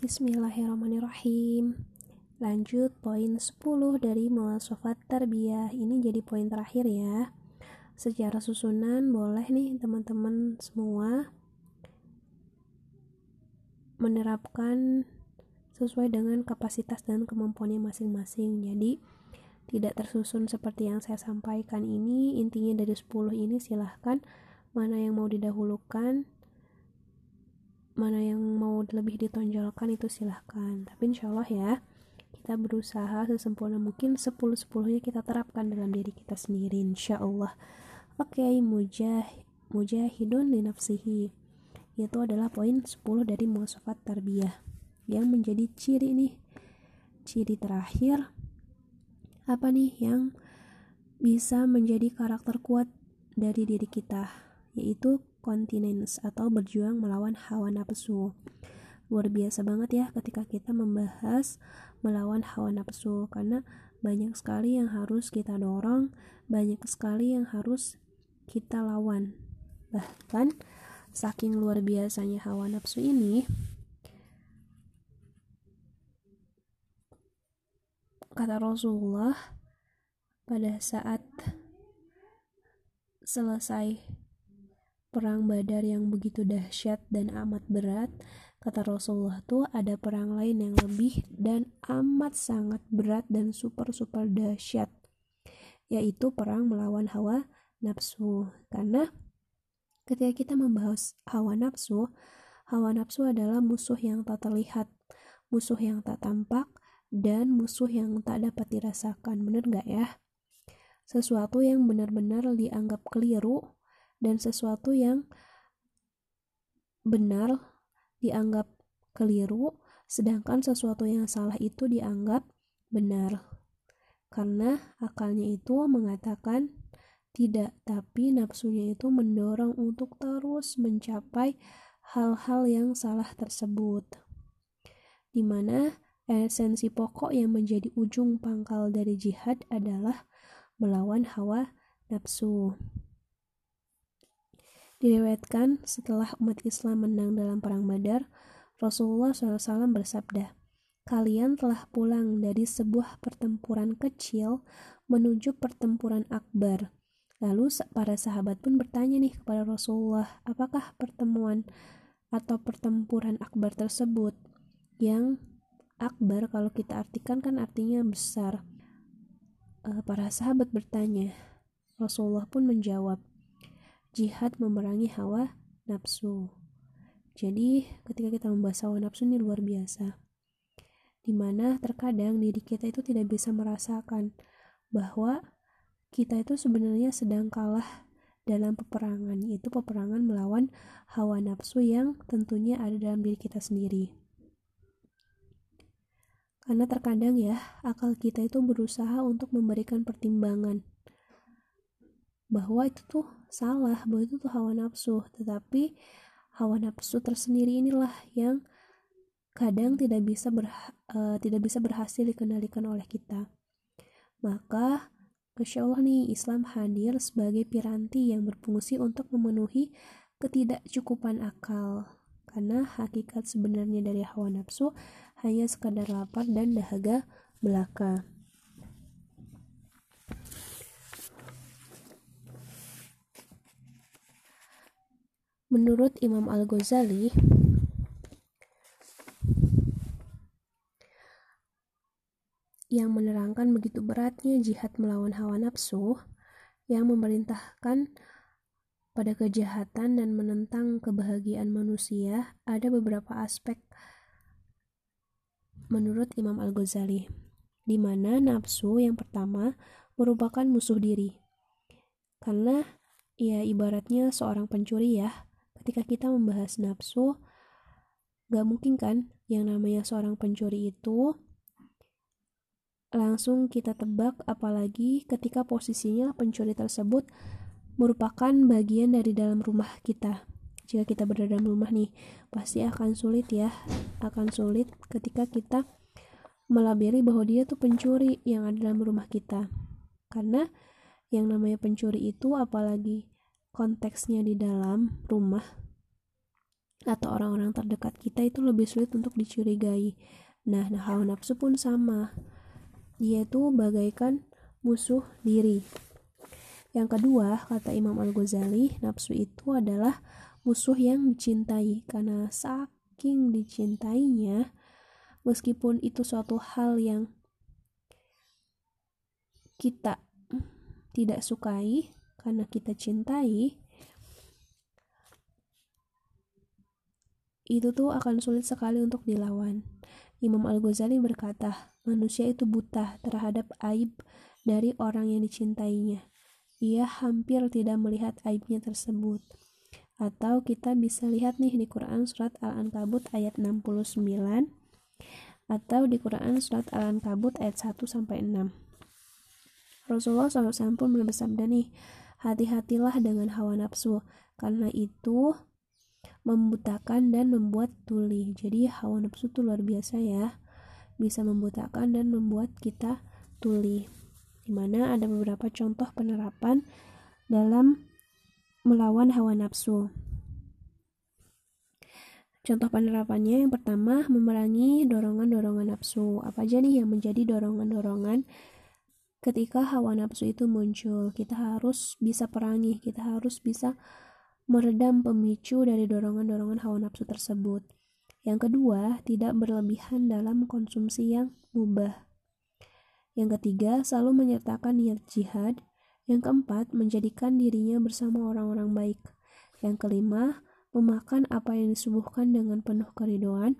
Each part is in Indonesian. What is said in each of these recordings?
Bismillahirrahmanirrahim. Lanjut poin 10 dari muasafat tarbiyah. Ini jadi poin terakhir ya. Secara susunan boleh nih teman-teman semua Menerapkan sesuai dengan kapasitas dan kemampuannya masing-masing. Jadi tidak tersusun seperti yang saya sampaikan ini. Intinya dari 10 ini silahkan. Mana yang mau didahulukan mana yang mau lebih ditonjolkan itu silahkan. Tapi insya Allah ya kita berusaha sesempurna mungkin 10-10 nya kita terapkan dalam diri kita sendiri insya Allah. Oke okay, mujah mujahidun li nafsihi. Itu adalah poin 10 dari muasafat tarbiyah. Yang menjadi ciri nih ciri terakhir apa nih yang bisa menjadi karakter kuat dari diri kita? Yaitu continence atau berjuang melawan hawa nafsu. Luar biasa banget ya ketika kita membahas melawan hawa nafsu karena banyak sekali yang harus kita dorong, banyak sekali yang harus kita lawan. Bahkan saking luar biasanya hawa nafsu ini kata Rasulullah pada saat selesai perang Badar yang begitu dahsyat dan amat berat, kata Rasulullah tuh ada perang lain yang lebih dan amat sangat berat dan super super dahsyat, yaitu perang melawan hawa nafsu. Karena ketika kita membahas hawa nafsu, hawa nafsu adalah musuh yang tak terlihat, musuh yang tak tampak, dan musuh yang tak dapat dirasakan. Bener gak ya? Sesuatu yang benar-benar dianggap keliru dan sesuatu yang benar dianggap keliru, sedangkan sesuatu yang salah itu dianggap benar. Karena akalnya itu mengatakan tidak, tapi nafsunya itu mendorong untuk terus mencapai hal-hal yang salah tersebut. Di mana esensi pokok yang menjadi ujung pangkal dari jihad adalah melawan hawa nafsu. Diriwayatkan setelah umat Islam menang dalam perang Badar, Rasulullah SAW bersabda, Kalian telah pulang dari sebuah pertempuran kecil menuju pertempuran akbar. Lalu para sahabat pun bertanya nih kepada Rasulullah, apakah pertemuan atau pertempuran akbar tersebut yang akbar kalau kita artikan kan artinya besar. Eh, para sahabat bertanya, Rasulullah pun menjawab, jihad memerangi hawa nafsu. Jadi, ketika kita membahas hawa nafsu ini luar biasa. Di mana terkadang diri kita itu tidak bisa merasakan bahwa kita itu sebenarnya sedang kalah dalam peperangan, yaitu peperangan melawan hawa nafsu yang tentunya ada dalam diri kita sendiri. Karena terkadang ya, akal kita itu berusaha untuk memberikan pertimbangan bahwa itu tuh salah bahwa itu tuh hawa nafsu. Tetapi hawa nafsu tersendiri inilah yang kadang tidak bisa ber, uh, tidak bisa berhasil dikendalikan oleh kita. Maka Masya Allah nih Islam hadir sebagai piranti yang berfungsi untuk memenuhi ketidakcukupan akal. Karena hakikat sebenarnya dari hawa nafsu hanya sekadar lapar dan dahaga belaka. Menurut Imam Al-Ghazali, yang menerangkan begitu beratnya jihad melawan hawa nafsu yang memerintahkan pada kejahatan dan menentang kebahagiaan manusia, ada beberapa aspek menurut Imam Al-Ghazali, di mana nafsu yang pertama merupakan musuh diri. Karena ya ibaratnya seorang pencuri ya, ketika kita membahas nafsu gak mungkin kan yang namanya seorang pencuri itu langsung kita tebak apalagi ketika posisinya pencuri tersebut merupakan bagian dari dalam rumah kita. Jika kita berada dalam rumah nih pasti akan sulit ya akan sulit ketika kita melabeli bahwa dia tuh pencuri yang ada dalam rumah kita. Karena yang namanya pencuri itu apalagi konteksnya di dalam rumah atau orang-orang terdekat kita itu lebih sulit untuk dicurigai. Nah, nah hawa nafsu pun sama. Dia itu bagaikan musuh diri. Yang kedua, kata Imam Al-Ghazali, nafsu itu adalah musuh yang dicintai karena saking dicintainya, meskipun itu suatu hal yang kita tidak sukai karena kita cintai, itu tuh akan sulit sekali untuk dilawan. Imam Al-Ghazali berkata, manusia itu buta terhadap aib dari orang yang dicintainya. Ia hampir tidak melihat aibnya tersebut. Atau kita bisa lihat nih di Quran surat Al-Ankabut ayat 69 atau di Quran surat Al-Ankabut ayat 1 sampai 6. Rasulullah SAW pun bersabda nih, hati-hatilah dengan hawa nafsu, karena itu membutakan dan membuat tuli. Jadi hawa nafsu itu luar biasa ya. Bisa membutakan dan membuat kita tuli. Di mana ada beberapa contoh penerapan dalam melawan hawa nafsu. Contoh penerapannya yang pertama memerangi dorongan-dorongan nafsu. Apa aja nih yang menjadi dorongan-dorongan ketika hawa nafsu itu muncul? Kita harus bisa perangi, kita harus bisa meredam pemicu dari dorongan-dorongan hawa nafsu tersebut. Yang kedua, tidak berlebihan dalam konsumsi yang mubah. Yang ketiga, selalu menyertakan niat jihad. Yang keempat, menjadikan dirinya bersama orang-orang baik. Yang kelima, memakan apa yang disubuhkan dengan penuh keridoan.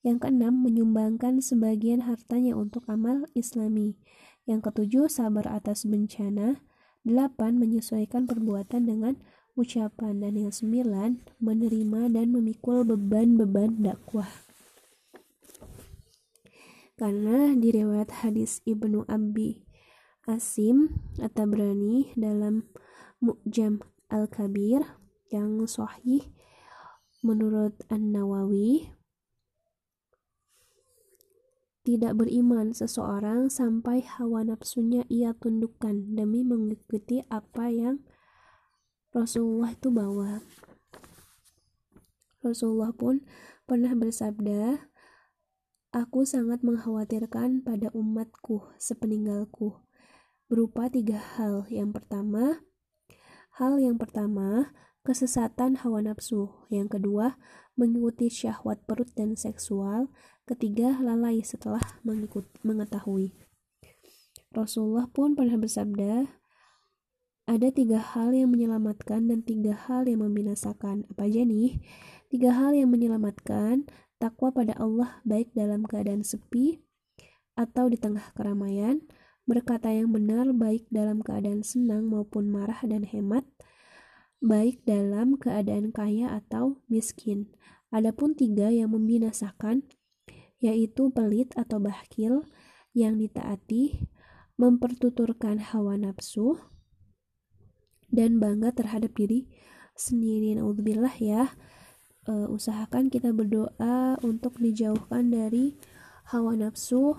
Yang keenam, menyumbangkan sebagian hartanya untuk amal islami. Yang ketujuh, sabar atas bencana. Delapan, menyesuaikan perbuatan dengan ucapan dan yang sembilan menerima dan memikul beban-beban dakwah karena di riwayat hadis Ibnu Abi Asim atau berani dalam Mu'jam Al-Kabir yang sahih menurut An-Nawawi tidak beriman seseorang sampai hawa nafsunya ia tundukkan demi mengikuti apa yang Rasulullah itu bawa. Rasulullah pun pernah bersabda, Aku sangat mengkhawatirkan pada umatku sepeninggalku, berupa tiga hal. Yang pertama, hal yang pertama, kesesatan hawa nafsu. Yang kedua, mengikuti syahwat perut dan seksual. Ketiga, lalai setelah mengikut, mengetahui. Rasulullah pun pernah bersabda, ada tiga hal yang menyelamatkan dan tiga hal yang membinasakan. Apa aja nih? Tiga hal yang menyelamatkan, takwa pada Allah baik dalam keadaan sepi atau di tengah keramaian, berkata yang benar baik dalam keadaan senang maupun marah dan hemat, baik dalam keadaan kaya atau miskin. Adapun tiga yang membinasakan, yaitu pelit atau bahkil yang ditaati, mempertuturkan hawa nafsu, dan bangga terhadap diri sendiri. Naudzubillah ya. Uh, usahakan kita berdoa untuk dijauhkan dari hawa nafsu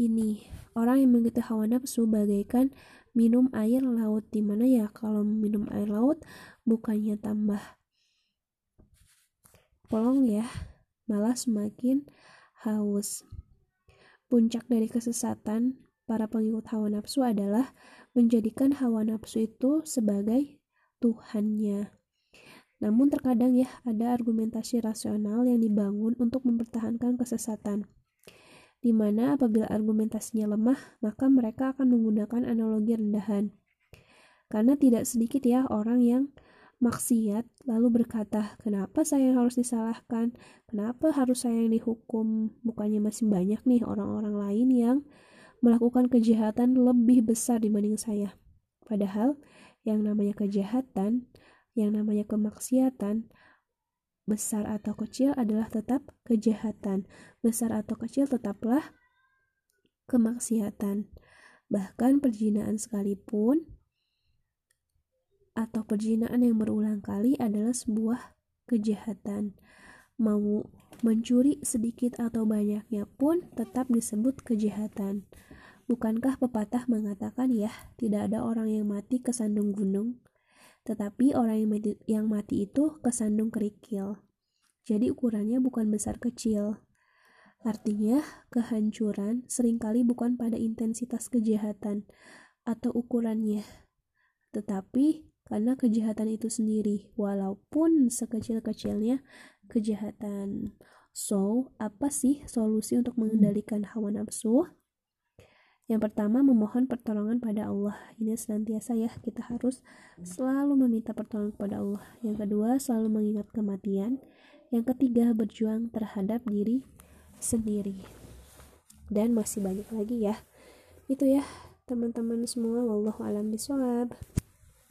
ini. Orang yang mengikuti hawa nafsu bagaikan minum air laut di mana ya kalau minum air laut bukannya tambah polong ya malah semakin haus puncak dari kesesatan para pengikut hawa nafsu adalah menjadikan hawa nafsu itu sebagai Tuhannya. Namun terkadang ya ada argumentasi rasional yang dibangun untuk mempertahankan kesesatan. Di mana apabila argumentasinya lemah, maka mereka akan menggunakan analogi rendahan. Karena tidak sedikit ya orang yang maksiat lalu berkata, "Kenapa saya harus disalahkan? Kenapa harus saya yang dihukum? Bukannya masih banyak nih orang-orang lain yang melakukan kejahatan lebih besar dibanding saya. Padahal yang namanya kejahatan, yang namanya kemaksiatan, besar atau kecil adalah tetap kejahatan. Besar atau kecil tetaplah kemaksiatan. Bahkan perjinaan sekalipun atau perjinaan yang berulang kali adalah sebuah kejahatan. Mau mencuri sedikit atau banyaknya pun tetap disebut kejahatan. Bukankah pepatah mengatakan ya, tidak ada orang yang mati kesandung gunung? Tetapi orang yang mati, yang mati itu kesandung kerikil. Jadi ukurannya bukan besar kecil. Artinya, kehancuran sering kali bukan pada intensitas kejahatan atau ukurannya, tetapi karena kejahatan itu sendiri, walaupun sekecil-kecilnya kejahatan. So, apa sih solusi untuk mengendalikan hawa nafsu? Yang pertama, memohon pertolongan pada Allah. Ini senantiasa ya, kita harus selalu meminta pertolongan kepada Allah. Yang kedua, selalu mengingat kematian. Yang ketiga, berjuang terhadap diri sendiri dan masih banyak lagi ya itu ya teman-teman semua wallahu alam bisawab